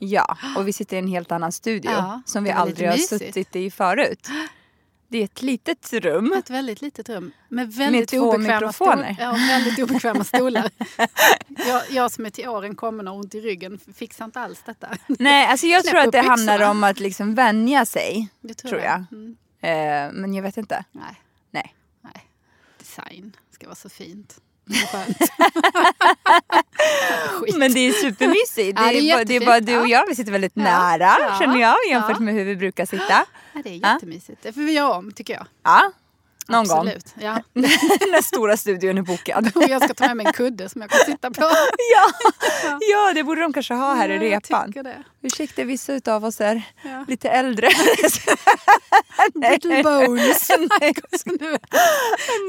Ja, och vi sitter i en helt annan studio Ja, som vi aldrig har mysigt. suttit i förut. Det är ett litet rum. Ett väldigt litet rum med väldigt två obekväma mikrofoner. stolar. Ja, väldigt obekväma stolar. jag, jag som är till åren kommen och ont i ryggen fixar inte alls detta. Nej, alltså jag Knäpp tror att det handlar byxorna. om att liksom vänja sig. Det Tror jag. Mm. Eh, men jag vet inte. Nej, Nej. nej. Design ska vara så fint. Men det är supermysigt. Ja, det, det är är bara, det är bara du och Ja. jag, vi sitter väldigt Ja. nära Ja. känner jag jämfört Ja. med hur vi brukar sitta. Ja, det är Ja. jättemysigt. Det får vi göra om tycker jag. Ja, någon gång. Absolut. Ja. När stora studion är bokad. Och jag ska ta med mig en kudde som jag kan sitta på. ja. ja, det borde de kanske ha här i Ja, jag repan. det. Ursäkta, vissa utav oss är Ja. lite äldre. Little bones. Nej.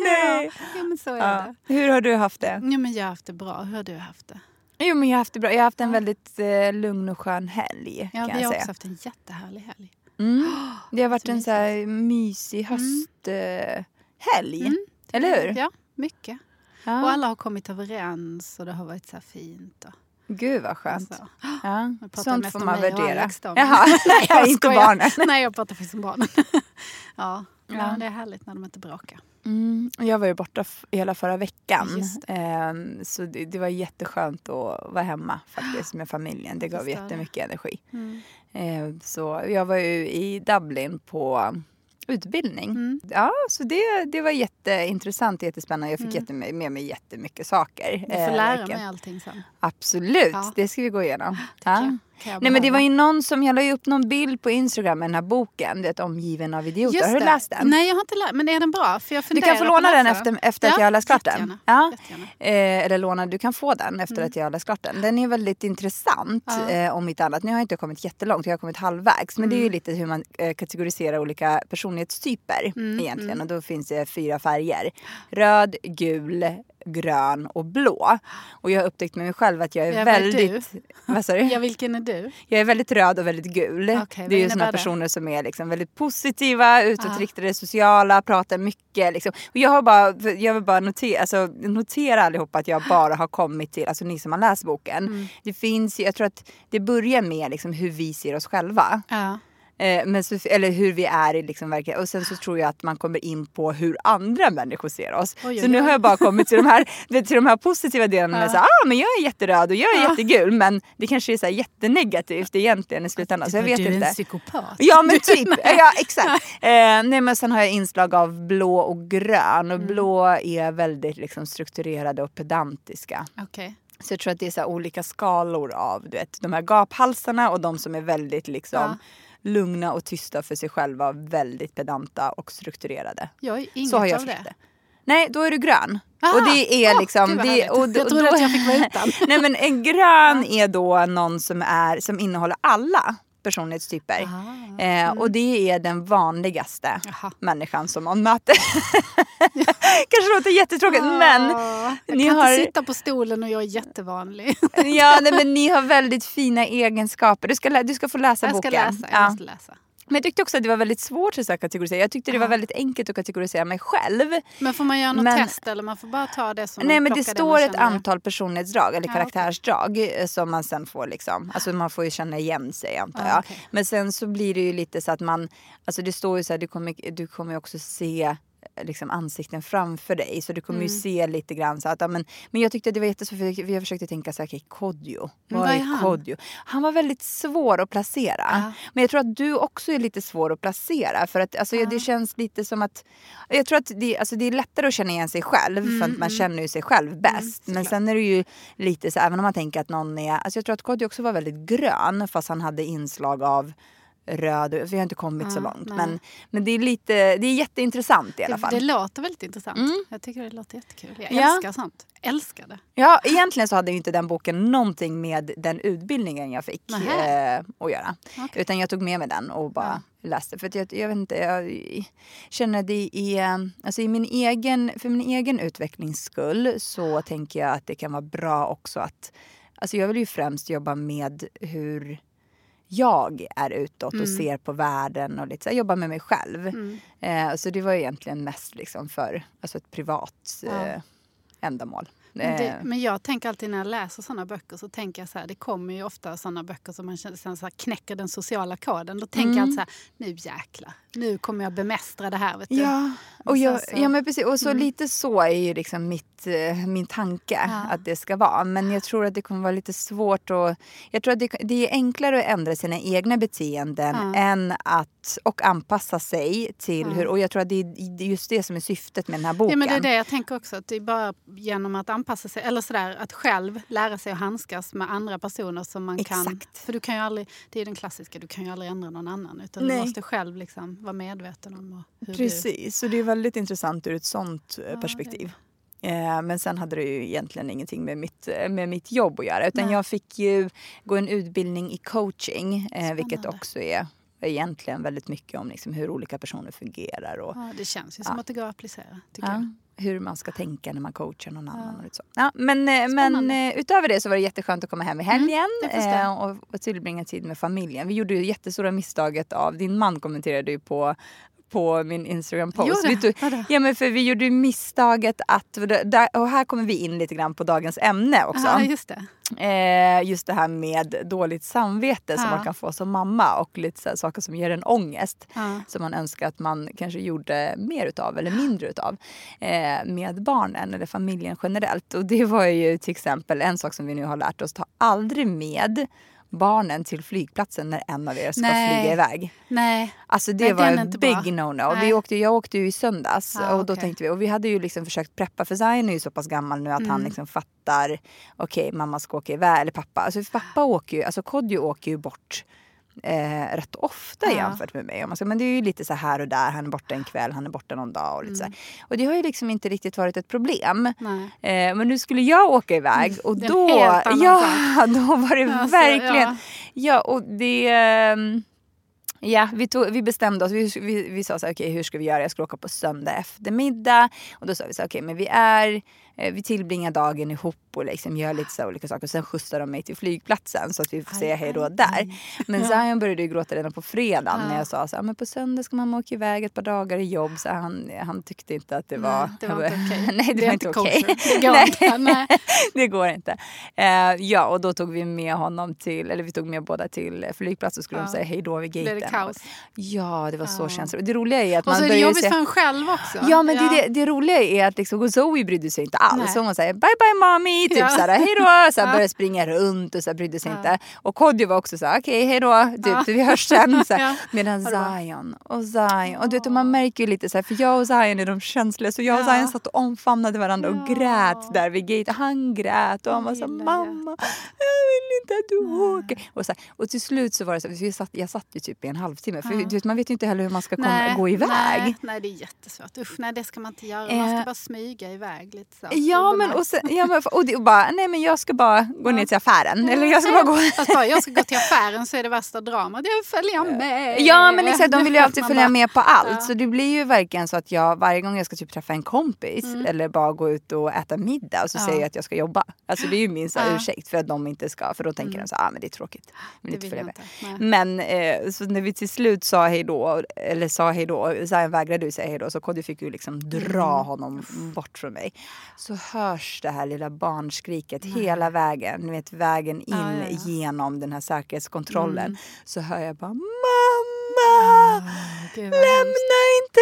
Nej. Ja, men så är Ja. det. Hur har du haft det? Ja, men jag har haft det bra. Hur har du haft det? Jo, men jag har haft det bra. Jag har haft en väldigt eh, lugn och skön helg. Ja, kan vi jag har också haft en jättehärlig helg. Mm. Det har varit så en så här mysig hösthelg. Mm. Eller hur? Ja, mycket. Ja. Och alla har kommit överens och det har varit så fint. Och, Gud vad skönt. så. Ja. Jag pratar Sånt får man värdera. Alex. Jaha, jag inte barnen. Nej, jag pratar faktiskt om barnen. ja, ja. Ja. det är härligt när de inte bråkar. Mm. Jag var ju borta hela förra veckan. Just Ehm, så det, det var jätteskönt att vara hemma faktiskt med familjen. Det gav det. jättemycket energi. Mm. Ehm, så jag var ju i Dublin på utbildning. Mm. Ja, så det, det var jätteintressant och jättespännande. Jag fick Mm. jättemy- med mig jättemycket saker. Du får Eh, lära mig allting sen. Absolut, Ja. det ska vi gå igenom. Ja. Nej men det var ju någon som, jag la ju upp någon bild på Instagram med den här boken, du vet, Omgiven av idioter. Just har du det. läst den? Nej, jag har inte läst. Men är den bra? För jag Du kan få låna att den efter, efter att Ja, jag har läst klart den. Ja. Eh, eller låna, du kan få den efter att jag har läst klart den. Den är väldigt intressant Ja. eh, om inte annat. Nu har jag inte kommit jättelångt, jag har kommit halvvägs. Men det är ju Mm. lite hur man eh, kategoriserar olika personlighetstyper Mm, egentligen. mm. Och då finns det fyra färger. Röd, gul, grön och blå. Och jag har upptäckt med mig själv att jag är Ja, vad är väldigt... Vad sa du? Ja, vilken är du? Jag är väldigt röd och väldigt gul. Vad det är ju det? personer som är liksom väldigt positiva, utåtriktade, sociala, pratar mycket. Liksom. Och jag, har bara, jag vill bara notera, alltså, notera allihopa att jag bara har kommit till, alltså ni som har läst boken. Mm. Det finns jag tror att det börjar med liksom, hur vi ser oss själva. Ja. Eh, men så, eller hur vi är i liksom verkligen. Och sen så tror jag att man kommer in på hur andra människor ser oss. Oj, oj, så nu har jag bara kommit till de här, till de här positiva delarna. Ja. Med så, här, ah, men jag är jätteröd och jag är Ja. jättegul. Men det kanske är så här jättenegativt egentligen i slutändan. Så jag vet du är inte. en psykopat. Ja men typ, ja exakt. Eh, nej men sen har jag inslag av blå och grön. Och Mm. blå är väldigt liksom, strukturerade och pedantiska. Okej. Så jag tror att det är så olika skalor av du vet, de här gaphalsarna och de som är väldigt liksom Ja. Lugna och tysta för sig själva, väldigt pedanta och strukturerade. Jag är inget så har jag av det. det. Nej, då är du grön. Ah, och det är liksom... vad det, härligt. och Jag trodde att jag fick vara utan. Nej men en grön är då någon som, är, som innehåller alla personlighetstyper. Ah, Eh, och det är den vanligaste Jaha. människan som man möter. Kanske låter jättetråkigt men Ah, jag ni kan har- inte sitta på stolen och jag är jättevanlig. Ja, nej, men ni har väldigt fina egenskaper. Du ska, du ska få läsa jag ska boken. läsa. Jag Ja. måste läsa. Men jag tyckte också att det var väldigt svårt att kategorisera. Jag tyckte det var väldigt enkelt att kategorisera mig själv. Men får man göra något Men- test eller man får bara ta det som Nej men det står ett antal personlighetsdrag eller Ja, karaktärsdrag eh, som man sen får liksom, alltså man får ju känna igen sig antar Ja, jag. okej. Men sen så blir det ju lite så att man, alltså det står ju så här, du kommer, du kommer också se liksom ansikten framför dig så du kommer Mm. ju se lite grann så att ja, men, men jag tyckte att det var jättesvårt för vi- jag försökte tänka så här, okej Kodjo, vad är han? Kodjo? Han var väldigt svår att placera. Ja. Men jag tror att du också är lite svår att placera för att alltså, det känns lite som att jag tror att det, alltså, det är lättare att känna igen sig själv för att man känner ju sig själv bäst. Men sen är det ju lite så även om man tänker att någon är, alltså jag tror att Kodjo också var väldigt grön fast han hade inslag av röd, vi har inte kommit så Ja, långt. nej. Men, men det är lite, det är jätteintressant i alla Det, fall. det låter väldigt intressant. Jag tycker det låter jättekul. Jag Ja. älskar sånt. Älskar det. Ja, egentligen så hade ju inte den boken någonting med den utbildningen jag fick eh, att göra. Okej. Utan jag tog med mig den och bara läste. För jag, jag vet inte, jag känner det är, alltså i min egen, för min egen utvecklings skull så tänker jag att det kan vara bra också att, alltså jag vill ju främst jobba med hur jag är utåt och ser på världen och lite så här, jobba med mig själv. Eh, så det var egentligen mest liksom för alltså ett privat eh, ändamål. Men, det, Eh, men jag tänker alltid när jag läser såna böcker så tänker jag så här, det kommer ju ofta såna böcker som man känner, så här, knäcker den sociala koden. Då tänker jag alltid så här, nu jäklar, nu kommer jag bemästra det här. Vet du. Ja, och jag, så- Mm. ja men precis. Och så lite så är ju liksom mitt, eh, min tanke att det ska vara. Men jag tror att det kommer vara lite svårt att... Jag tror att det, det är enklare att ändra sina egna beteenden än att och anpassa sig till hur... Och jag tror att det är just det som är syftet med den här boken. Ja, men det är det jag tänker också. Att det är bara genom att anpassa sig, eller sådär, att själv lära sig att handskas med andra personer som man kan... Exakt. För du kan ju aldrig, det är den klassiska, du kan ju aldrig ändra någon annan. Utan Nej. du måste själv liksom vara medveten om och Precis, så det är väldigt intressant ur ett sånt eh, Ja, perspektiv. Eh, Men sen hade det ju egentligen ingenting med mitt, eh, med mitt jobb att göra. Utan Nej. jag fick ju gå en utbildning i coaching. eh, Vilket också är egentligen väldigt mycket om liksom hur olika personer fungerar. Och, du... Ja, det känns ju som Ja. att det går att applicera. Tycker ja, jag. Hur man ska tänka när man coachar någon annan. Och lite så. Ja, men eh, men. Mm, eh, utöver det så var det jätteskönt att komma hem i helgen förstår jag. eh, och, och tillbringa tid med familjen. Vi gjorde ju jättestora misstaget av, din man kommenterade ju på på min Instagram-post. Ja, men för vi gjorde ju misstaget att, och här kommer vi in lite grann på dagens ämne också. Ja, just det. Eh, just det här med dåligt samvete som Ja. man kan få som mamma och lite så här saker som ger en ångest. Ja. Som man önskar att man kanske gjorde mer utav eller mindre utav eh, med barnen eller familjen generellt. Och det var ju till exempel en sak som vi nu har lärt oss. Ta aldrig med barnen till flygplatsen när en av er ska Nej. flyga iväg. Nej, Alltså det Nej, var en big no-no. Vi åkte, jag åkte ju i söndags Ja, och då okej. tänkte vi, och vi hade ju liksom försökt preppa för Zion är ju så pass gammal nu att Mm. han liksom fattar, okej mamma ska åka iväg, eller pappa. Alltså pappa åker ju, alltså Kodjo åker ju bort eh, rätt ofta Ja. jämfört med mig. Om man ska- Men det är ju lite så här och där, han är borta en kväll, han är borta någon dag och lite så Mm. här. Och det har ju liksom inte riktigt varit ett problem. Eh, men nu skulle jag åka iväg och då, ja, då var det Alltså, verkligen, ja. ja. och det, ehm, ja vi, tog, vi bestämde oss, vi, vi, vi sa så här, okej hur ska vi göra, jag ska åka på söndag eftermiddag och då sa vi så här, okej men vi är, eh, vi tillbringar dagen ihop och liksom gör lite så olika saker och sen skjutsar de mig till flygplatsen så att vi får säga hej då där. Men Zion började ju gråta redan på fredagen när jag sa så här, men på söndag ska mamma åka iväg ett par dagar i jobb så han, han tyckte inte att det var, Nej, det var inte okej. Nej det, var inte okej. kosher. Det går inte. Nej. det går inte. Eh, ja, och då tog vi med honom till, eller vi tog med båda till flygplatsen och skulle Ja. de säga hej då vid Blev gaten. det kaos? Ja, det var så Ja. känsligt. Och det roliga är att Och man så är det jobbigt se... för en själv också. Ja men Det, är det, det roliga är att liksom, och Zoe brydde sig inte alls. Nej. Så hon säger bye bye mommy, typ Ja. såhär hej då. Så här, Ja. började springa runt och så här, brydde sig Ja. inte. Och Kodjo var också såhär okej hej då, typ, Ja. vi hörs sen. Så här. Ja. Medan var- Zion och Zion, och du vet och man märker ju lite så här, för jag och Zion är de känsliga så jag och. Zion satt och omfamnade varandra och grät där vid gate. Han grät och han var så här, mamma jag vill inte att du åker. Och, så här, och till slut så var det så här, för jag satt, jag satt ju typ i en halvtimme. För du vet, man vet ju inte heller hur man ska komma, gå iväg. Nej, nej, det är jättesvårt. Usch, nej det ska man inte göra. Man ska Eh. bara smyga iväg lite så. Ja men, och, sen, ja, men, och, det, och bara, nej men jag ska bara gå ner till affären. Eller jag ska bara gå... Fast bara jag ska gå till affären så är det värsta dramat. Jag följer med. Ja men exakt, de vill ju alltid följa med på allt. Ja. Så det blir ju verkligen så att jag varje gång jag ska typ träffa en kompis eller bara gå ut och äta middag så Mm. Ja. säger jag att jag ska jobba. Alltså det är ju min så här, Ja. ursäkt för att de inte ska. För då tänker Mm. de så ah, men det är tråkigt. Det inte följa med. inte. Men eh, så när vi till slut sa hej då, eller sa hej då, Zion vägrade ju säga hej då så Kodjo fick ju liksom dra Mm. honom bort från mig. Så hörs det här lilla barnskriket hela vägen, ni vet vägen in Ja, ja, ja. genom den här säkerhetskontrollen. Mm. Så hör jag bara mamma! Hemskt. Lämna inte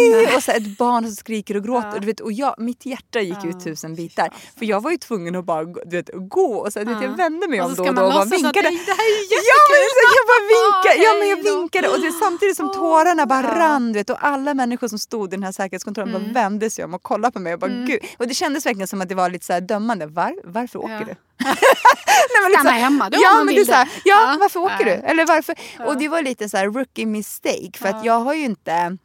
mig! Och så ett barn som skriker och gråter. Ja. Du vet, och jag, mitt hjärta gick Ja, ut tusen bitar. För jag var ju tvungen att bara du vet, gå. Och så, du vet, Ja. jag vände mig Och om då och då och bara vinkade. det- det här är ju Ja men jag bara vinkade. Ja men jag Hej då. vinkade. Och det, samtidigt som tårarna bara ja. rann. Du vet, och alla människor som stod i den här säkerhetskontrollen Mm. bara vände sig om och kollade på mig. Och, bara, Gud. och det kändes verkligen som att det var lite så här dömande. Var, varför åker Ja. du? Nej, men Stanna hemma då om Ja man men vill det här, ja, Ja. varför åker Nej. du? Eller varför? Ja. Och det var lite så här rookie mistake för att Ja. jag har ju inte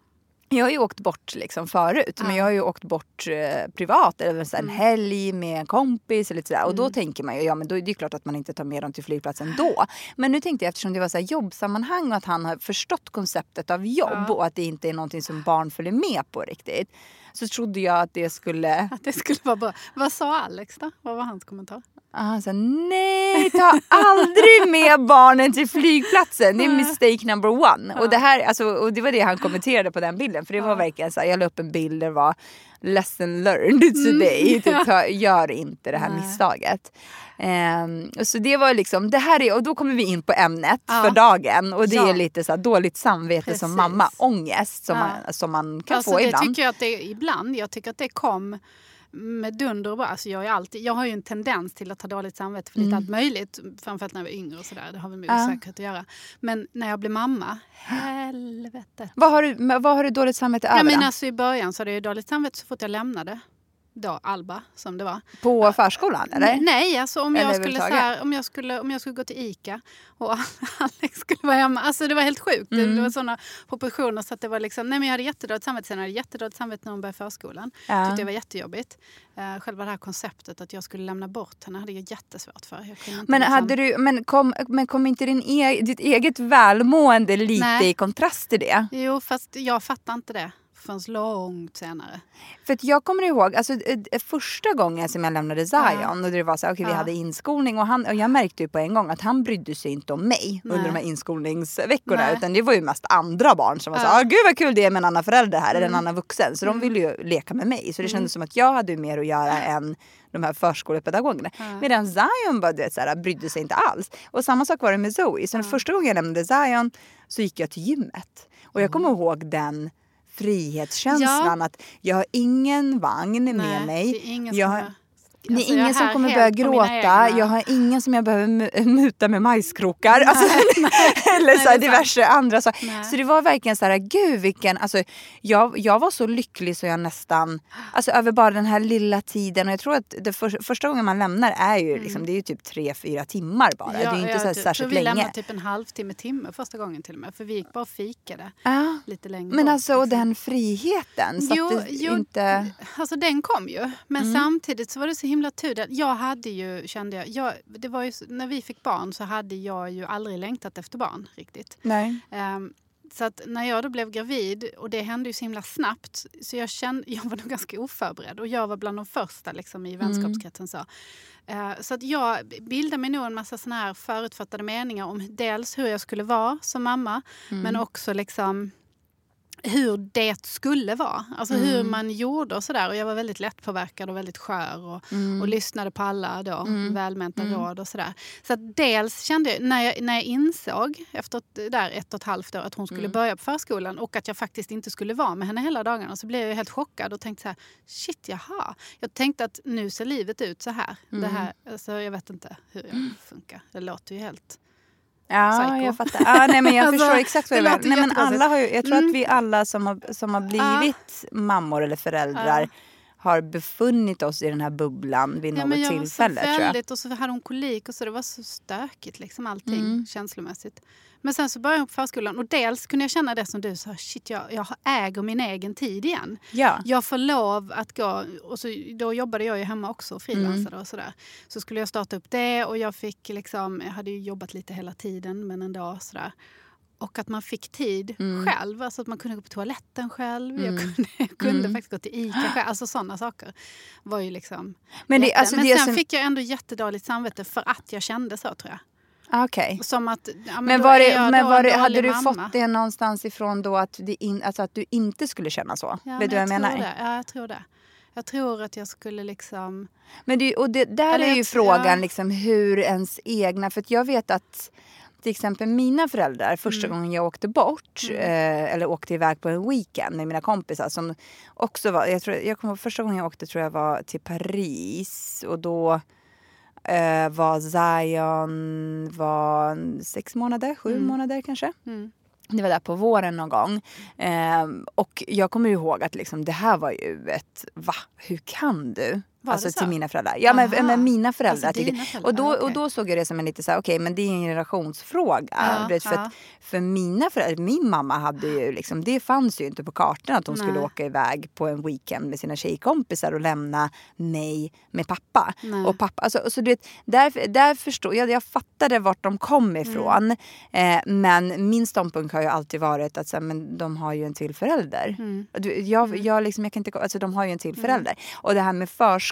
jag har ju åkt bort liksom förut men Ja. jag har ju åkt bort eh, privat eller så här en Mm. helg med en kompis eller sådär. Och då Mm. tänker man ju, ja men då är det klart att man inte tar med dem till flygplatsen då. Men nu tänkte jag eftersom det var så här jobbsammanhang och att han har förstått konceptet av jobb Ja. och att det inte är någonting som barn följer med på riktigt. Så trodde jag att det skulle Att det skulle vara bra. Vad sa Alex då? Vad var hans kommentar? Ah, Han sa nej, ta aldrig med barnen till flygplatsen. Det är mistake number one. Och det, här, alltså, och det var det han kommenterade på den bilden. För det var verkligen så här, jag la upp en bild där det var lesson learned today. Typ, ta, gör inte det här Nej. misstaget. Ehm, och så det var liksom, det här är, och då kommer vi in på ämnet Ja. för dagen. Och det är lite så här, dåligt samvete som Precis. mamma. Ångest som, man, som man kan Alltså, få det ibland. tycker jag att det ibland. Jag tycker att det kom med dunder och bra. Alltså jag, är alltid, jag har ju en tendens till att ha dåligt samvete för lite Mm. allt möjligt. Framförallt när jag var yngre och sådär. Det har väl med Ja. osäkerhet att göra. Men när jag blev mamma, helvete. Vad, har du, vad har du dåligt samvete över Ja, men alltså, I början så hade jag dåligt samvete så fort jag lämnade. Då Alba, som det var. På förskolan eller? Nej, alltså om jag, Eller skulle, så överhuvudtaget? här, om, jag skulle, om jag skulle gå till Ica och Alex skulle vara hemma. Alltså det var helt sjukt. Mm. det var såna proportioner så att det var liksom, nej men jag hade jättedåligt samvete. Sen hade jag jättedåligt samvete när hon började förskolan. Ja. Tyckte det var jättejobbigt. Uh, själva det här konceptet att jag skulle lämna bort henne hade jag jättesvårt för. Jag Men, liksom- hade du, men, kom, men kom inte din e, ditt eget välmående lite Nej. i kontrast till det? Jo, fast jag fattar inte det förrän långt senare. För jag kommer ihåg, alltså, eh, eh, första gången som jag lämnade Zion och det var så här, okej vi hade inskolning och, han, och jag märkte ju på en gång att han brydde sig inte om mig Nej. under de här inskolningsveckorna Nej. utan det var ju mest andra barn som var så här, ah, gud vad kul det är med en annan förälder här eller en Mm. annan vuxen. Så de ville ju leka med mig så det kändes som att jag hade mer att göra än de här förskolepedagogerna. Ja. Medan Zion bara, du vet, så här, brydde sig inte alls. Och samma sak var det med Zoe. Så den första gången jag lämnade Zion så gick jag till gymmet. Och jag kommer ihåg den frihetskänslan att jag har ingen vagn med Nej, mig. Är ingen jag har- det är Alltså, ingen som här kommer börja gråta. Jag har ingen som jag behöver mu- muta med majskrokar. Alltså, eller så här, är diverse andra saker. Nej. Så det var verkligen så här, gud vilken... Alltså, jag, jag var så lycklig så jag nästan... Alltså över bara den här lilla tiden. Och jag tror att det för, första gången man lämnar är ju, liksom, det är ju typ tre, fyra timmar bara. det är ju inte så här, jag tror särskilt vi länge. lämnade typ en halvtimme, timme första gången till och med. För vi gick bara och fikade Ja. lite längre Men bort, alltså och liksom. den friheten. Så Jo, att det jo, inte... Alltså den kom ju. Men Mm. samtidigt så var det så himla tur. Jag hade ju, kände jag, jag det var ju, när vi fick barn så hade jag ju aldrig längtat efter barn riktigt. Nej. Ehm, så att när jag då blev gravid, och det hände ju så himla snabbt, så jag, kände, jag var nog ganska oförberedd. Och jag var bland de första liksom, i vänskapskretsen. Så, Eh, så att jag bildade mig nog en massa såna här förutfattade meningar om dels hur jag skulle vara som mamma, men också liksom hur det skulle vara. Alltså hur man gjorde och sådär. Och jag var väldigt lättpåverkad och väldigt skör och, och lyssnade på alla då, välmenta råd och sådär. Så att dels kände jag, när jag, när jag insåg efter ett, där ett och ett halvt år att hon skulle börja på förskolan och att jag faktiskt inte skulle vara med henne hela dagarna så blev jag helt chockad och tänkte så här, shit jaha. Jag tänkte att nu ser livet ut så här. Det här alltså, jag vet inte hur jag funkar. Det låter ju helt... Ja, Psycho. jag fattar. Ja, nej, men jag Alltså, förstår exakt vad du menar. låter Nej, men jättekonstigt. alla har ju, Jag tror Mm. att vi alla som har, som har blivit mammor eller föräldrar har befunnit oss i den här bubblan vid Ja, något jag var så tillfälle. Tror jag. väldigt, och så hade hon kolik och så det var så stökigt liksom allting Mm. känslomässigt. Men sen så började jag på förskolan och dels kunde jag känna det som du sa, shit jag, jag äger min egen tid igen. Ja. Jag får lov att gå, och så, då jobbade jag ju hemma också och frilansade Mm. och sådär. Så skulle jag starta upp det och jag fick liksom, jag hade ju jobbat lite hela tiden men ändå sådär. Och att man fick tid Mm. själv, alltså att man kunde gå på toaletten själv. Jag kunde, jag kunde Mm. faktiskt gå till ICA själv. Alltså sådana saker var ju liksom Men, det, alltså men sen som, fick jag ändå jättedåligt samvete för att jag kände så tror jag. Ah, Okej. Att, ja, men Men, var det, men var det, hade du mamma. fått det någonstans ifrån då att, in, alltså att du inte skulle känna så? Ja, Vet du vad jag tror menar? Det. Ja, jag tror det. Jag tror att jag skulle liksom... Men det, och det, där Eller är ju jag- frågan ja. liksom hur ens egna... För jag vet att till exempel mina föräldrar, första Mm. gången jag åkte bort eh, eller åkte iväg på en weekend med mina kompisar som också var... Jag tror, jag kommer, ihåg första gången jag åkte tror jag var till Paris och då eh, var Zion var sex månader, sju månader kanske. Mm. Det var där på våren någon gång. Ehm, och jag kommer ihåg att liksom, det här var ju ett va? Hur kan du? Var alltså till mina föräldrar. Ja men, Aha. men mina föräldrar. Alltså, tycker- dina föräldrar, och, då, okej. och då såg jag det som en lite så här, okej men det är en generationsfråga. Ja, vet, för, ja. att, för mina föräldrar, min mamma hade ju liksom, det fanns ju inte på kartan att hon skulle Nej. åka iväg på en weekend med sina tjejkompisar och lämna mig med pappa. Nej. Och pappa alltså, så du vet, där, där förstår jag, jag fattade vart de kom ifrån. Mm. Eh, men min ståndpunkt har ju alltid varit att så här, men de har ju en till förälder. Mm. Jag, jag, liksom, jag kan inte, alltså, de har ju en till förälder. Och det här med förskolan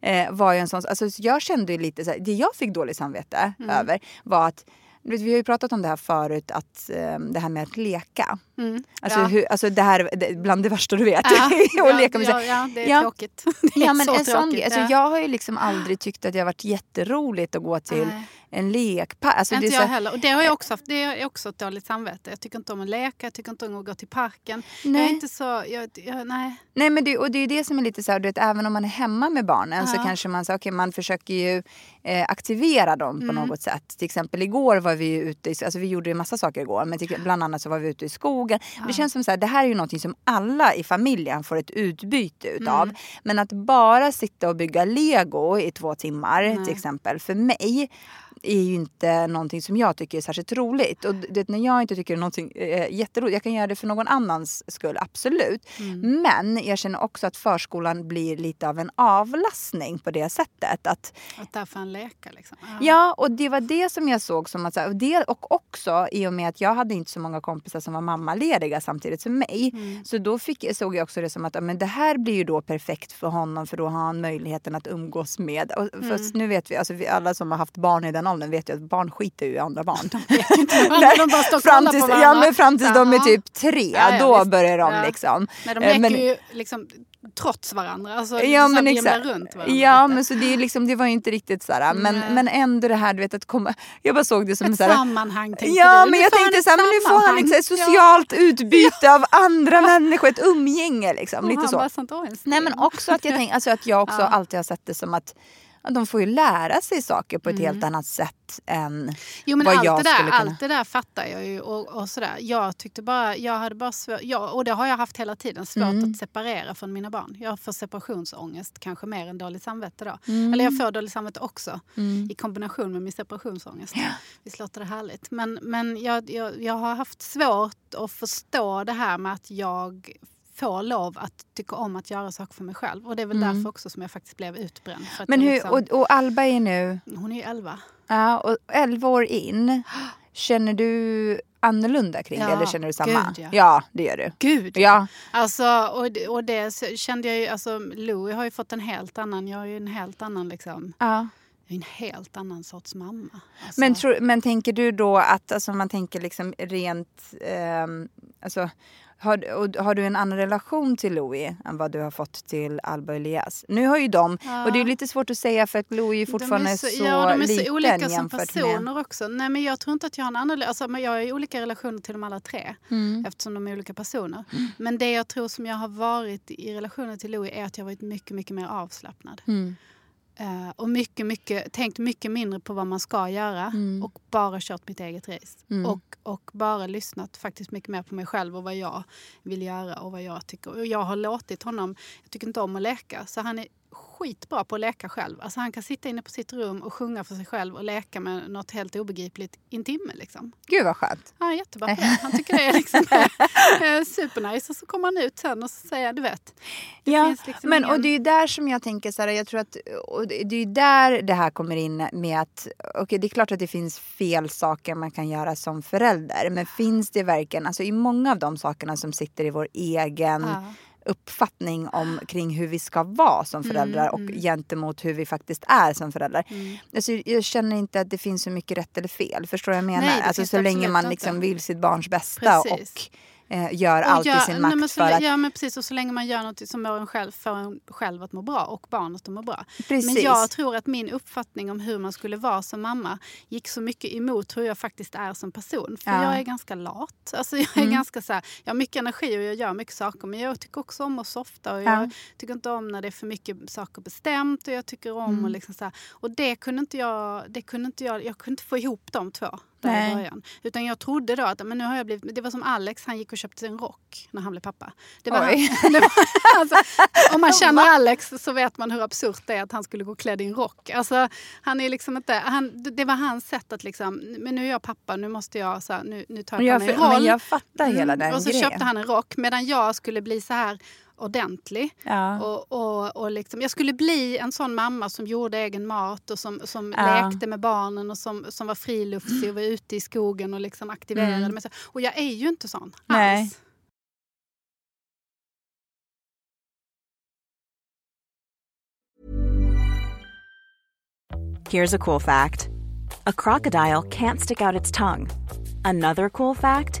eh, var ju en sån... Alltså, jag kände ju lite så här, det jag fick dåligt samvete Mm. över var att vi har ju pratat om det här förut, att, eh, det här med att leka. Mm. Alltså, hur, alltså det här det, bland det värsta du vet. Ja, och ja, leka med ja, ja, det är Ja. tråkigt. Det är Ja, men så en sån, tråkigt. alltså, ja. Jag har ju liksom aldrig tyckt att det har varit jätteroligt att gå till Nej. en lekpark. Alltså, inte det är jag så, heller. Och det har jag också haft. Det är också ett dåligt samvete. Jag tycker inte om att leka, jag tycker inte om att gå till parken. Jag är Nej. inte så... Jag, jag, nej. Nej men det, och det är ju det som är lite så här, du vet, även om man är hemma med barnen så Ja. kanske man, så, okay, man försöker ju eh, aktivera dem Mm. på något sätt. Till exempel igår var vi ute, alltså vi gjorde ju massa saker igår men till, bland annat så var vi ute i skogen. Det känns som så här, det här är ju någonting som alla i familjen får ett utbyte utav. Mm. Men att bara sitta och bygga lego i två timmar Nej. till exempel för mig är ju inte någonting som jag tycker är särskilt roligt. Och du vet, när jag inte tycker det är någonting eh, jätteroligt, jag kan göra det för någon annans skull, absolut. Mm. Men jag känner också att förskolan blir lite av en avlastning på det sättet. Att, Att där får han leka liksom. ja, och det var det som jag såg som att, och, det, och också i och med att jag hade inte så många kompisar som var mammalediga samtidigt som mig. Mm. Så då fick, såg jag också det som att ja, men det här blir ju då perfekt för honom för då har han möjligheten att umgås med. Och, Mm. nu vet vi, alltså vi, alla som har haft barn i den åldern vet ju att barn skiter ju i andra barn. De bara står och fram tills, på ja, varandra. men fram tills de är typ tre, Ja, ja, då visst. börjar de Ja. liksom. Nej, de Eh, leker men- ju liksom trots varandra. Alltså, Ja så men exakt. runt varandra Ja lite. men så det, är liksom, det var ju inte riktigt sådär. Men, men ändå det här du vet att komma. Jag bara såg det som Ett såhär. sammanhang tänkte Ja du. men jag tänkte såhär, men nu får han liksom ett Ja. socialt utbyte av andra människor, ett umgänge liksom. Och Lite han så. bara sånt, "Åh, en Nej men sten." också att jag, tänk, alltså att jag också Ja. alltid har sett det som att de får ju lära sig saker på ett helt annat sätt än Jo men vad allt jag det, där, skulle kunna. allt det där fattar jag ju. Och, och sådär. Jag tyckte bara, jag hade bara svårt, ja, och det har jag haft hela tiden, svårt Mm. att separera från mina barn. Jag får separationsångest kanske mer än dåligt samvete då. Mm. Eller jag får dåligt samvete också i kombination med min separationsångest. Visst låter det härligt. Men, men jag, jag, jag har haft svårt att förstå det här med att jag får lov att tycka om att göra saker för mig själv. Och det är väl därför också som jag faktiskt blev utbränd. Mm. Men hur, liksom, och, och Alba är nu Hon är ju elva. ja, och 11 år in. Känner du annorlunda kring det Ja, eller känner du samma? gud, ja. det gör du. Gud Ja. Alltså, och, det- och det kände jag ju, alltså Louie har ju fått en helt annan, jag är ju en helt annan liksom, ja. jag är en helt annan sorts mamma. Alltså, Men, tror, men tänker du då att, alltså man tänker liksom rent, ehm, alltså har, och, har du en annan relation till Louis än vad du har fått till Alba och Elias? Nu har ju de, och det är lite svårt att säga för att Louis fortfarande de är så, så, ja, de är liten så olika som personer med... också. Nej, men jag tror inte att jag har en annan... Alltså, men jag har olika relationer till dem alla tre Mm. eftersom de är olika personer. Men det jag tror som jag har varit i relationen till Louis är att jag har varit mycket, mycket mer avslappnad. Mm. Eh, och mycket, mycket, tänkt mycket mindre på vad man ska göra Mm. och bara kört mitt eget race. Mm. Och, och bara lyssnat faktiskt mycket mer på mig själv och vad jag vill göra och vad jag tycker. Och jag har låtit honom, jag tycker inte om att leka, så han är skitbra på att leka själb. Alltså han kan sitta inne på sitt rum och sjunga för sig själv och leka med något helt obegripligt i en timme. Liksom. Gud vad skönt. Han är jättebra på det. Han tycker det är liksom, eh, supernice. Och så kommer han ut sen och så säger du vet. Det Ja, liksom men ingen- och det är ju där som jag tänker så här, jag tror att och det är ju där det här kommer in med att okej det är klart att det finns fel saker man kan göra som förälder men finns det verkligen, alltså i många av de sakerna som sitter i vår egen Ja. Uppfattning om kring hur vi ska vara som föräldrar och gentemot hur vi faktiskt är som föräldrar. Alltså, jag känner inte att det finns så mycket rätt eller fel. Förstår du vad jag menar? Nej, alltså, så länge man liksom vill sitt barns bästa Precis. och eh, gör Och allt gör- i sin nej, makt men så, för att... Ja men precis och så länge man gör något som får en själv, får en själv att må bra och barnet att må bra. Precis. Men jag tror att min uppfattning om hur man skulle vara som mamma gick så mycket emot hur jag faktiskt är som person. För Ja. Mm. jag är ganska lat. Alltså jag är ganska så här, jag har mycket energi och jag gör mycket saker men jag tycker också om att softa och jag Ja. tycker inte om när det är för mycket saker bestämt och jag tycker om Mm. och liksom så här. Och det kunde inte jag, det kunde inte jag, jag kunde inte få ihop de två där Nej. i början. Utan jag trodde då att men nu har jag blivit, det var som Alex, han gick och köpte en rock när han blev pappa. Det var han, det var, alltså, om man känner Alex så vet man hur absurt det är att han skulle gå klädd i en rock. Alltså, han är liksom inte, han, det var hans sätt att liksom, men nu är jag pappa, nu måste jag, så här, nu, nu tar jag jag, på mig en roll. men jag fattar hela Mm, den och så grejen. köpte han en rock medan jag skulle bli så här ordentlig. Ja. Och, och, och liksom, jag skulle bli en sån mamma som gjorde egen mat och som, som Ja. lekte med barnen och som, som var friluftsig och var ute i skogen och liksom aktiverade mig. Och jag är ju inte sån Mm. Nej. alls. Here's a cool fact a crocodile can't stick out its tongue. Another cool fact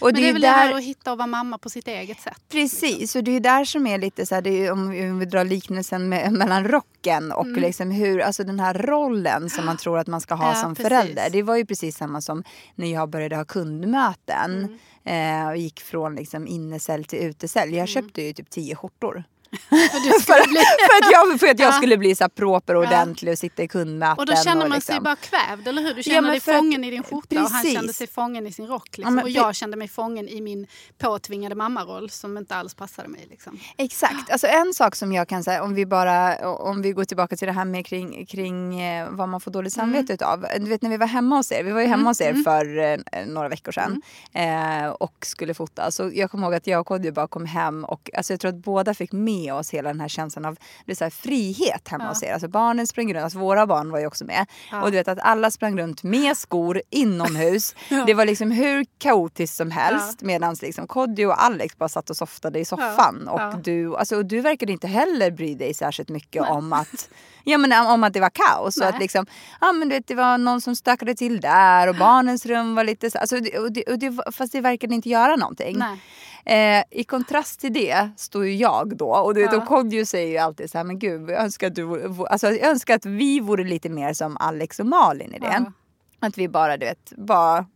Och Men det det är väl ju det där... här att hitta och vara mamma på sitt eget sätt. Precis, och det är ju där som är lite så här, det är, om vi- drar liknelsen med, mellan rocken och Mm. liksom hur, alltså den här rollen som man tror att man ska ha Ja, som precis. förälder. Det var ju precis samma som när jag började ha kundmöten Mm. eh, och gick från liksom innecell till utecell. Jag köpte ju typ tio skjortor. För skulle bli... för att jag, för att jag Ja. skulle bli så här proper och ordentlig och sitta i kundmöten. Och då känner man sig liksom- bara kvävd, eller hur? Du Ja, känner men dig för att- fången i din skjorta och han Precis. kände sig fången i sin rock. Liksom. men och jag kände mig fången i min påtvingade mammaroll som inte alls passade mig. Liksom. Exakt. Alltså en sak som jag kan säga, om vi bara om vi går tillbaka till det här med kring, kring eh, vad man får dåligt samvete utav. Du vet när vi var hemma hos er, vi var ju hemma hos er för eh, några veckor sedan eh, och skulle fota. Så jag kommer ihåg att jag och Kodjo bara kom hem och alltså jag tror att båda fick med oss hela den här känslan av det så här, frihet hemma hos er. Alltså barnen sprang runt, alltså våra barn var ju också med. Och du vet att alla sprang runt med skor inomhus. Det var liksom hur kaotiskt som helst medan liksom Kodjo och Alex bara satt och softade i soffan. Och, Ja. Du, alltså, och du verkade inte heller bry dig särskilt mycket om att Ja men om att det var kaos och Nej. att liksom, ja men du vet det var någon som stökade till där och barnens rum var lite så, alltså, och det, och det, fast det verkade inte göra någonting. Nej. Eh, i kontrast till det står ju jag då. Och du vet, Ja. Kodjo säger ju alltid så här, men gud jag önskar att, du, alltså, jag önskar att vi vore lite mer som Alex och Malin i det. Att vi bara, du vet, bara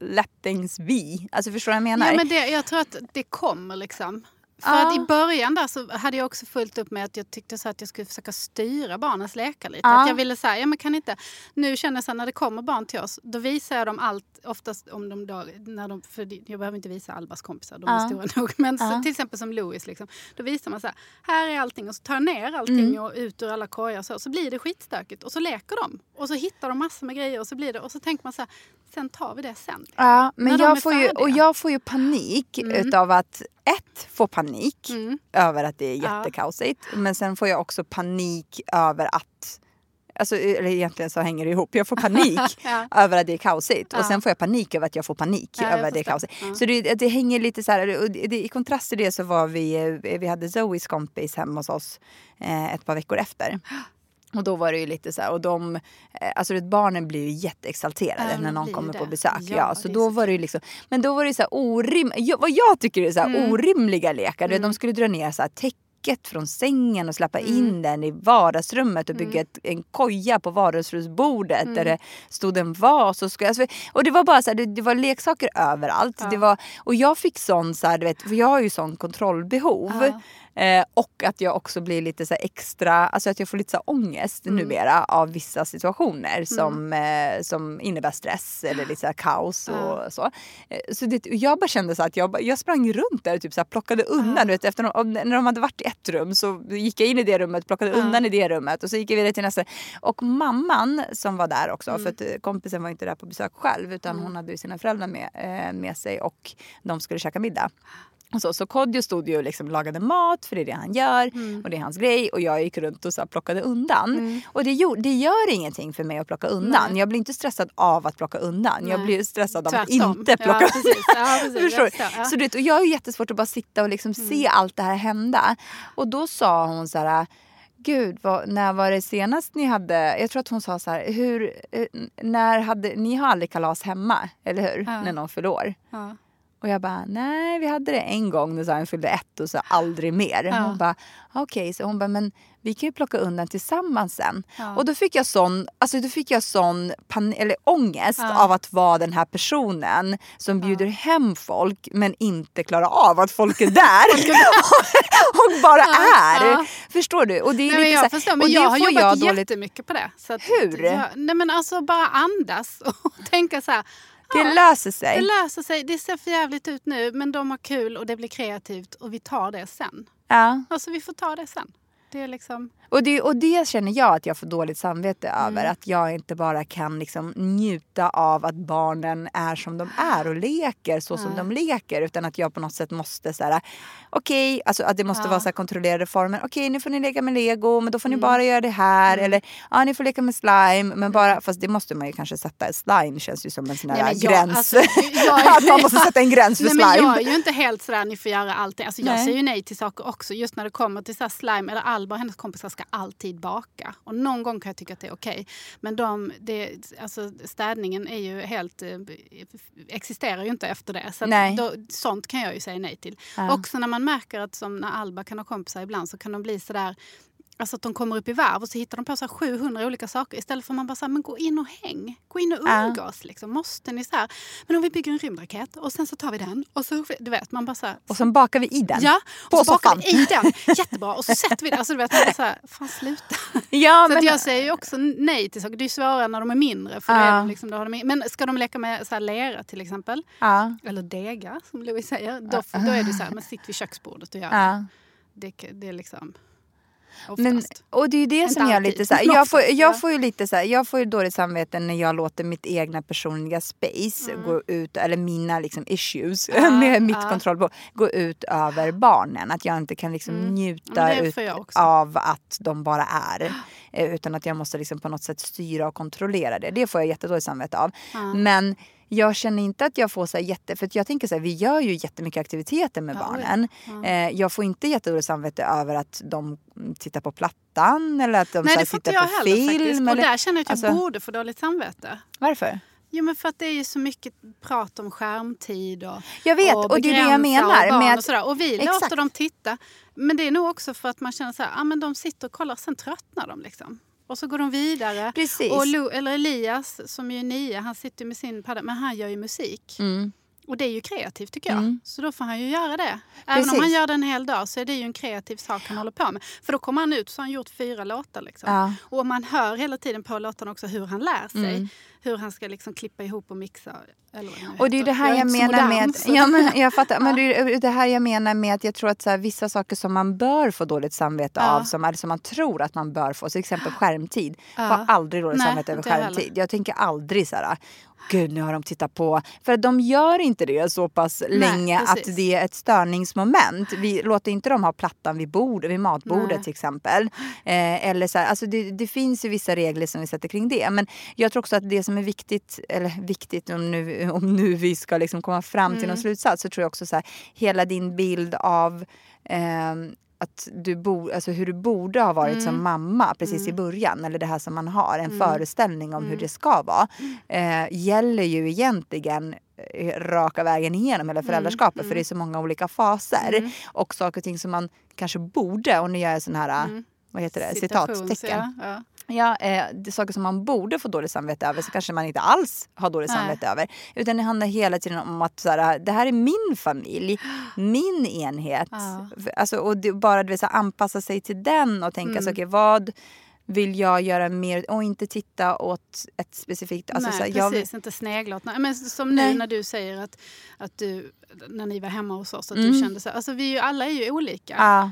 let things be. Alltså förstår du vad jag menar? Ja, men det, jag tror att det kommer liksom. För Ja. att i början där så hade jag också fullt upp med att jag tyckte så att jag skulle försöka styra barnens lekar lite. Ja. Att jag ville säga, ja men kan inte... Nu känner jag så här, när det kommer barn till oss, då visar jag dem allt, oftast om de då, när de, för jag behöver inte visa Albas kompisar, de är Ja. stora nog. Men så, till exempel som Louis, liksom, då visar man så här, här är allting och så tar jag ner allting Mm. och ut ur alla korgar så, så blir det skitstökigt. Och så leker de. Och så hittar de massor med grejer och så blir det, och så tänker man så här, sen tar vi det sen. liksom. Ja, men När jag får, ju, och jag får ju panik Mm. utav att ett, få panik Mm. över att det är Ja. jättekaosigt. Men sen får jag också panik över att Alltså, eller egentligen så hänger det ihop. Jag får panik Ja. över att det är kaosigt. Och Ja. sen får jag panik över att jag får panik Ja, över att det är kaosigt. Ja. Så det, det hänger lite så här. Och det, det, I kontrast till det så var vi, vi hade Zoes kompis hemma hos oss eh, ett par veckor efter. Och då var det ju lite så här, och de, eh, alltså barnen blir ju jätteexalterade Ja, de när någon kommer det. på besök. Ja, Ja, så då så var det ju liksom, men då var det ju så här orim, ja, vad jag tycker är så här Mm. orimliga lekar. Vet, De skulle dra ner så här täcket från sängen och släppa Mm. in den i vardagsrummet och bygga ett, en koja på vardagsrumsbordet Mm. där det stod en vas. Och, skulle, alltså, och det var bara så här, det, det var leksaker överallt. Det var, och jag fick sån, så här, du vet, för jag har ju sån kontrollbehov. Ja. Eh, och att jag också blir lite så extra, alltså att jag får lite så här ångest Mm. numera av vissa situationer som, eh, som innebär stress eller lite så kaos och så. Eh, så det, jag bara kände så att jag, jag sprang runt där och typ så plockade undan. Du vet, efter, de- när de hade varit i ett rum så gick jag in i det rummet, plockade undan i det rummet och så gick jag vidare till nästa. Och mamman som var där också, Mm. för att eh, kompisen var inte där på besök själv utan hon hade ju sina föräldrar med, eh, med sig och de skulle käka middag. Och så, så Kodjo stod ju och liksom lagade mat, för det är det han gör. Mm. Och det är hans grej. Och jag gick runt och så plockade undan. Och det, gjorde, det gör ingenting för mig att plocka undan. Nej. Jag blir inte stressad av att plocka undan. Jag Nej. blir stressad av att inte plocka Ja, precis. Ja, precis. Förstår Jag du? Så det, och jag har jättesvårt att bara sitta och liksom se allt det här hända. Och då sa hon så här... Gud, vad, när var det senast ni hade... Jag tror att hon sa så här... Hur, eh, när hade, ni har aldrig kalas hemma, eller hur? När någon fyller år. Och jag bara, nej vi hade det en gång när Zion fyllde ett och så aldrig mer. Ja. Hon bara, okej, så hon bara, men vi kan ju plocka undan tillsammans sen. Ja. Och då fick jag sån, alltså då fick jag sån pan- eller ångest Ja. av att vara den här personen som bjuder hem folk men inte klarar av att folk är där. och bara är. Förstår du? Och det är Nej, men lite jag så här- förstår, och men det jag har jobbat dåligt- jättemycket på det. Så att, Hur? Jag, nej men alltså bara andas och tänka så här. Det ja, löser sig. Det löser sig. Det ser för jävligt ut nu men de har kul och det blir kreativt och vi tar det sen. Ja. Alltså vi får ta det sen. Det är liksom... Och det, och det känner jag att jag får dåligt samvete över. Mm. Att jag inte bara kan liksom njuta av att barnen är som de är och leker så som de leker. Utan att jag på något sätt måste så här, okej, alltså att det måste Ja. vara så här kontrollerade former. Okej, nu får ni leka med lego men då får Mm. ni bara göra det här. Eller ja, ni får leka med slime. Men bara, fast det måste man ju kanske sätta. Slime känns ju som en sån här gräns. alltså, jag- att man måste sätta en gräns för Nej, slime. men jag är ju inte helt sådär, ni får göra allting. Alltså, jag Nej. säger ju nej till saker också. Just när det kommer till så slime, eller Alba och hennes kompisar ska alltid baka. Och någon gång kan jag tycka att det är okej. Men de, det, alltså, städningen är ju helt, eh, existerar ju inte efter det. Så då, sånt kan jag ju säga nej till. Ja. Också när man märker att som när Alba kan ha kompisar ibland så kan de bli sådär Alltså att de kommer upp i varv och så hittar de på så här 700 olika saker istället för att man bara säger men gå in och häng. Gå in och Ja. umgås. Liksom. Måste ni så här, men om vi bygger en rymdraket och sen så tar vi den och så, du vet, man bara så här, Och sen bakar vi i den. Ja, På och så bakar vi i den. Jättebra. Och så sätter vi det. Alltså du vet, man bara så här, fan sluta. Ja, så men, jag säger ju också nej till saker. Det är svårare när de är mindre. För Ja. liksom, då har de, men ska de leka med så här lera till exempel, ja. eller dega som Louis säger, då, då är det så här, men sitt vid köksbordet och gör Ja. det. det. Det är liksom oftast. Men, och det är ju det Inte som jag lite så här, jag, får, jag får ju lite så här, jag får ju dåligt samvete när jag låter mitt egna personliga space gå ut, eller mina liksom issues Mm. Ja, med mitt ja. kontroll på, gå ut över barnen. Att jag inte kan liksom Mm. Njuta ut av att de bara är. Eh, Utan att jag måste liksom på något sätt styra och kontrollera det. Det får jag jättedåligt samvete av. Ja. Men jag känner inte att jag får så jätte... För jag tänker så här, vi gör ju jättemycket aktiviteter med Ja, barnen. Eh, jag får inte jättedåligt samvete över att de tittar på plattan eller att de Nej så här, tittar jag på heller film. faktiskt. Och eller- där känner jag att jag alltså- borde få dåligt samvete. Varför? Jo, men för att det är ju så mycket prat om skärmtid och Jag vet, och det är det jag menar Och, barn med att- och, sådär. och vi Exakt. låter dem titta. Men det är nog också för att man känner så här, ah, men de sitter och kollar, sen tröttnar de liksom. Och så går de vidare. Precis. Och Lo, eller Elias som ju är nio, han sitter med sin padda, men han gör ju musik. Mm. Och det är ju kreativt tycker jag. Mm. Så då får han ju göra det. Även om Precis. han gör det en hel dag så är det ju en kreativ sak han håller på med. För då kommer han ut så har han gjort fyra låtar. Liksom. Ja. Och man hör hela tiden på låtarna också hur han lär sig. Mm. Hur han ska liksom klippa ihop och mixa. Eller vad Och det är det här är jag, så menar modern, med... Ja, men jag fattar. Men det är det här jag menar med att jag tror att så här, vissa saker som man bör få dåligt samvete Ja. av, som, eller som man tror att man bör få, till exempel skärmtid. Ja. Får aldrig dåligt Nej, samvete över jag skärmtid. heller. Jag tänker aldrig så här, gud nu har de tittat på. För de gör inte det så pass länge precis. att det är ett störningsmoment. Vi låter inte dem ha plattan vid, bord, vid matbordet Nej. till exempel. Eh, eller så här, alltså det, det finns ju vissa regler som vi sätter kring det. Men jag tror också att det som är viktigt, eller viktigt om nu, om nu vi ska liksom komma fram till någon Mm. slutsats, så tror jag också så här, hela din bild av ehm, att du bo, alltså hur du borde ha varit Mm. som mamma precis i början. Eller det här som man har, en Mm. föreställning om hur det ska vara. Eh, gäller ju egentligen eh, raka vägen igenom hela föräldraskapet. För det är så många olika faser. Mm. Och saker och ting som man kanske borde, och nu gör jag sån här, Mm. vad heter det, citattecken. Ja, ja. Ja, eh, det är saker som man borde få dåligt samvete över så kanske man inte alls har dåligt Nej. samvete över. Utan det handlar hela tiden om att så här, det här är min familj, min enhet. Ja. Alltså, och det, bara det, så här, anpassa sig till den och tänka Mm. så, okej, vad vill jag göra mer och inte titta åt ett specifikt... Alltså, Nej, så här, jag vill- precis. Inte snegla åt... Men som nu Nej. när du säger att, att du, när ni var hemma hos oss, att Mm. du kände så. Alltså vi alla är ju olika. Ja.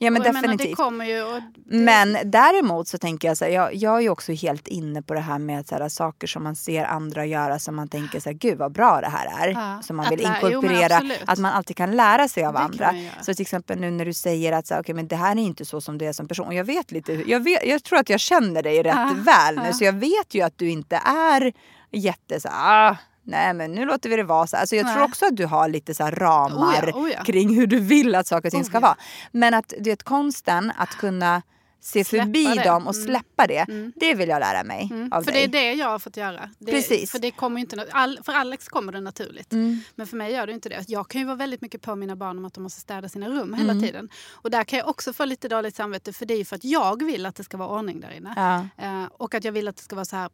Ja men menar, definitivt. kommer ju... Det, Men däremot så tänker jag så här, jag, jag är också helt inne på det här med så här, saker som man ser andra göra som man tänker så här, gud vad bra det här är. Ja, Som man vill jo, inkorporera, absolut. att man alltid kan lära sig av Det andra. Så till exempel nu när du säger att så här, okay, men det här är inte så som du är som person. Jag vet lite, jag, vet, jag tror att jag känner dig rätt Ja, väl nu. ja. Så jag vet ju att du inte är jätte så ah, nej men nu låter vi det vara så. Alltså jag tror Nej. också att du har lite så ramar Oh ja, oh ja. kring hur du vill att saker och ting Oh ska ja. vara. Men att du vet konsten att kunna se Släppa förbi det. dem och Mm. släppa det. Mm. Det vill jag lära mig Mm, av för dig. det är det jag har fått göra. Det, Precis. För, det kommer inte, all, för Alex kommer det naturligt. Mm. Men för mig gör det inte det. Jag kan ju vara väldigt mycket på mina barn om att de måste städa sina rum hela Mm. tiden. Och där kan jag också få lite dåligt samvete för det är ju för att jag vill att det ska vara ordning där inne. Ja. Eh, och att jag vill att det ska vara så här,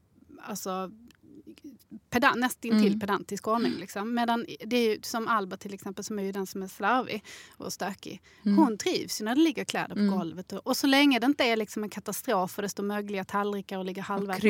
alltså pedan, nästintill Mm. pedantisk ordning. Liksom. Medan det är ju som Alba till exempel som är den som är slarvig och stökig. Mm. Hon trivs när det ligger kläder på Mm. golvet. Och, och så länge det inte är liksom en katastrof och det står mögliga tallrikar och ligger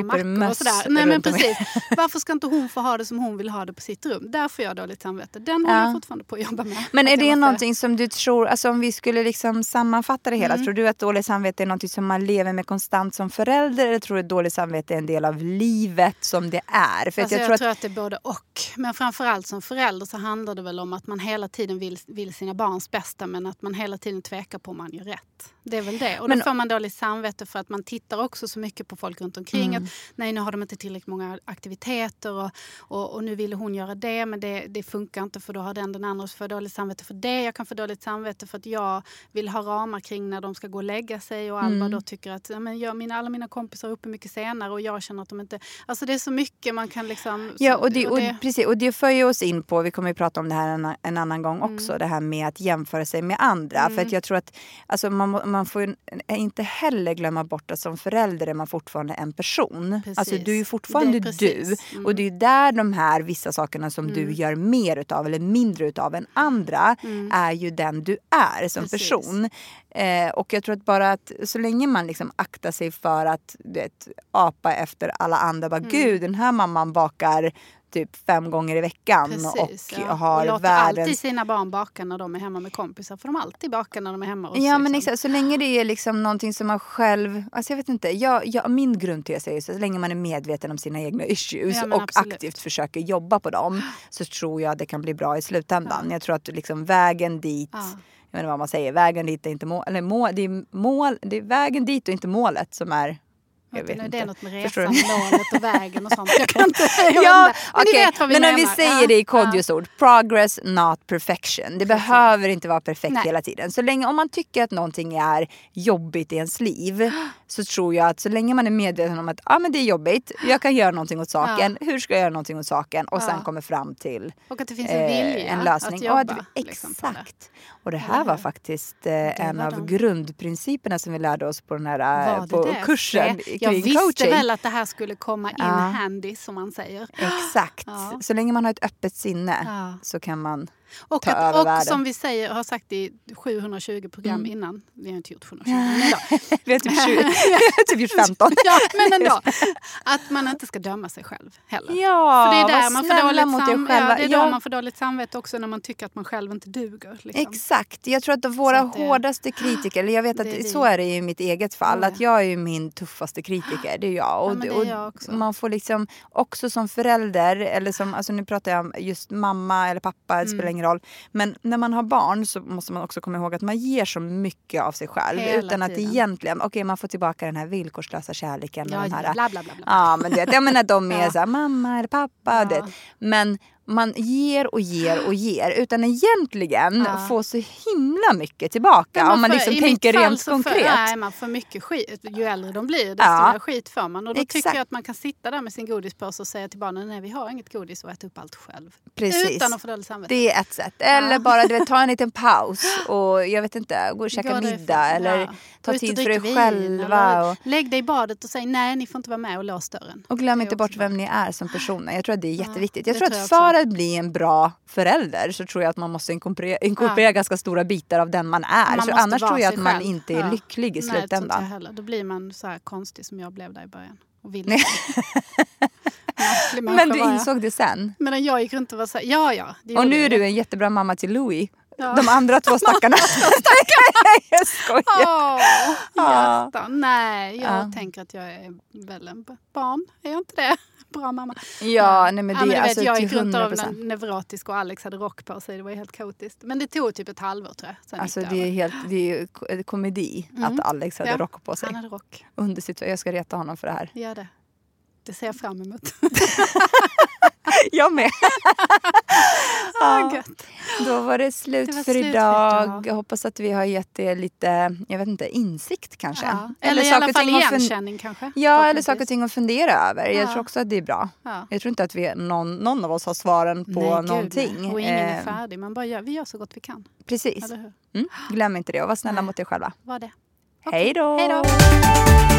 mackor möss och sådär. Nej men precis. Varför ska inte hon få ha det som hon vill ha det på sitt rum? Där får jag dåligt samvete. Den håller Ja. jag fortfarande på att jobba med. Men är det måste- någonting som du tror, alltså om vi skulle liksom sammanfatta det hela, Mm. tror du att dåligt samvete är någonting som man lever med konstant som förälder eller tror du att dåligt samvete är en del av livet som det är? För att Alltså, jag, jag, tror tror att, att det är både och. Men framförallt som förälder så handlar det väl om att man hela tiden vill, vill sina barns bästa men att man hela tiden tvekar på om man gör rätt. Det är väl det. Och Men- då får man dåligt samvete för att man tittar också så mycket på folk runt omkring. Mm. Att, nej, nu har de inte tillräckligt många aktiviteter och, och, och nu ville hon göra det men det, det funkar inte för då har den den andra får dåligt samvete för det. Jag kan få dåligt samvete för att jag vill ha ramar kring när de ska gå och lägga sig och Alba Mm. då tycker att ja, men jag, mina, alla mina kompisar är uppe mycket senare och jag känner att de inte... Alltså det är så mycket man kan liksom... Ja, och det, och, precis, och det för ju oss in på, vi kommer ju prata om det här en, en annan gång också, Mm. det här med att jämföra sig med andra. För att jag tror att alltså, man, man får inte heller glömma bort att som förälder är man fortfarande en person. Precis. Alltså du är ju fortfarande Det är du. Mm. Och det är där de här vissa sakerna som du Mm. gör mer utav eller mindre utav än andra Mm. är ju den du är som Precis. person. Eh, och jag tror att bara att så länge man liksom aktar sig för att du vet, apa efter alla andra. Bara, Mm. Gud, den här mamman bakar typ fem gånger i veckan Precis, och ja. har och låter världens... alltid sina barn baka när de är hemma med kompisar. För de alltid bakar när de är hemma hos Ja men liksom. exakt, så länge det är liksom någonting som man själv, alltså jag vet inte, jag, jag, min grundtes är ju så, så länge man är medveten om sina egna issues Ja, men och absolut. aktivt försöker jobba på dem så tror jag det kan bli bra i slutändan. Jag tror att liksom vägen dit, Ja. jag vet inte vad man säger, vägen dit är inte mål, eller mål, det är mål, det är vägen dit och inte målet som är Jag Vet inte. Det är något med resan, målet och vägen och sånt. Jag kan inte, jag Ja. Men okej. vet vad vi Men om menar. vi säger Ja, det i ja. kodljusord. Progress, not perfection. Det behöver inte vara perfekt Nej. hela tiden. Så länge, om man tycker att någonting är jobbigt i ens liv så tror jag att så länge man är medveten om att ah, men det är jobbigt, jag kan göra någonting åt saken. Hur ska jag göra någonting åt saken? Och sen Ja. kommer fram till Och att det finns en eh, vilja en lösning. att och jobba. att vi, liksom, exakt. Och det här var faktiskt eh, en var av de. grundprinciperna som vi lärde oss på den här eh, det på det? kursen Se, Jag visste coaching. väl att det här skulle komma in Ja. handy som man säger. Exakt. Ja. Så länge man har ett öppet sinne så kan man Och, att, och världen. som vi säger, har sagt i 720 program Mm. innan. Vi har inte gjort 720 men. Vi har typ, 20, vi har typ gjort 15. ja, men ändå. Att man inte ska döma sig själv heller. Ja, För det är där man får dåligt mot sam-. Ja, det är Ja. man får dåligt samvete också när man tycker att man själv inte duger. Liksom. Exakt. Jag tror att våra att det- hårdaste kritiker, eller jag vet att är så är det i mitt eget fall, Ja. att jag är ju min tuffaste kritiker. Det är jag. Och, det är och jag också. Man får liksom också som förälder, eller som, alltså nu pratar jag om just mamma eller pappa, det Mm. spelar ingen roll. Men när man har barn så måste man också komma ihåg att man ger så mycket av sig själv. Hela utan att tiden. egentligen, okej man får tillbaka den här villkorslösa kärleken. Ja, och den här, bla, bla, bla, bla. Ja, men du vet, jag menar de är Ja. så här, mamma eller pappa. Ja. Det. Men man ger och ger och ger utan egentligen Ja. få så himla mycket tillbaka. Om man får- liksom tänker rent så konkret. För, nej, man får mycket skit. Ju äldre de blir desto Ja. mer skit får man. Och då tycker Exakt. jag att man kan sitta där med sin godispåse och säga till barnen nej vi har inget godis och äta upp allt själv. Precis. Utan att få dåligt samvete. Det är ett sätt. Eller Ja. bara du vet, ta en liten paus och jag vet inte, gå och käka middag eller Ja. ta tid för dig vin, själva. Och, Lägg dig i badet och säg nej ni får inte vara med och lås dörren. och glöm inte bort vem ni är som personer. Jag tror att det är jätteviktigt. Jag tror att. För att bli en bra förälder så tror jag att man måste inkorporera, inkorporera ganska stora bitar av den man är. Man så annars tror jag att man själv. inte är Ja. lycklig i Nej, jag slutändan. heller. Då blir man så här konstig som jag blev där i början. Och. Nej. Människa Men du insåg det sen. Men jag gick runt och var så här, ja ja. Och nu är du en jättebra mamma till Louis. Ja. De andra två stackarna. jag skojar. Åh, Ja. Nej, jag Ja. tänker att jag är väl en barn. Är jag inte det? Bra mamma. Ja, nej men det ja, men du vet, alltså jag gick runt och 100 var neurotisk och Alex hade rock på sig. Det var helt kaotiskt. Men det tog typ ett halvår tror jag. Sen Alltså det är helt det är ko- komedi Mm. att Alex hade Ja, rock på sig. Han hade rock. Under sitt, jag ska reta honom för det här. Gör det. Det ser jag fram emot. Jag med. Ja. gött. Då var det slut Det var för slut för idag. idag. Jag hoppas att vi har gett er lite, jag vet inte, insikt kanske. Ja. Eller, i alla fall igenkänning kanske. Ja, eller saker och ting att fundera över. Jag Ja. tror också att det är bra. Ja. Jag tror inte att vi, någon, någon av oss har svaren på Nej, gud, någonting. nej. Och ingen är Eh, färdig. Man bara gör, vi gör så gott vi kan. Precis. Eller? Mm. Glöm inte det och var snälla Nej. mot er själva. Var det. Då! Hej då!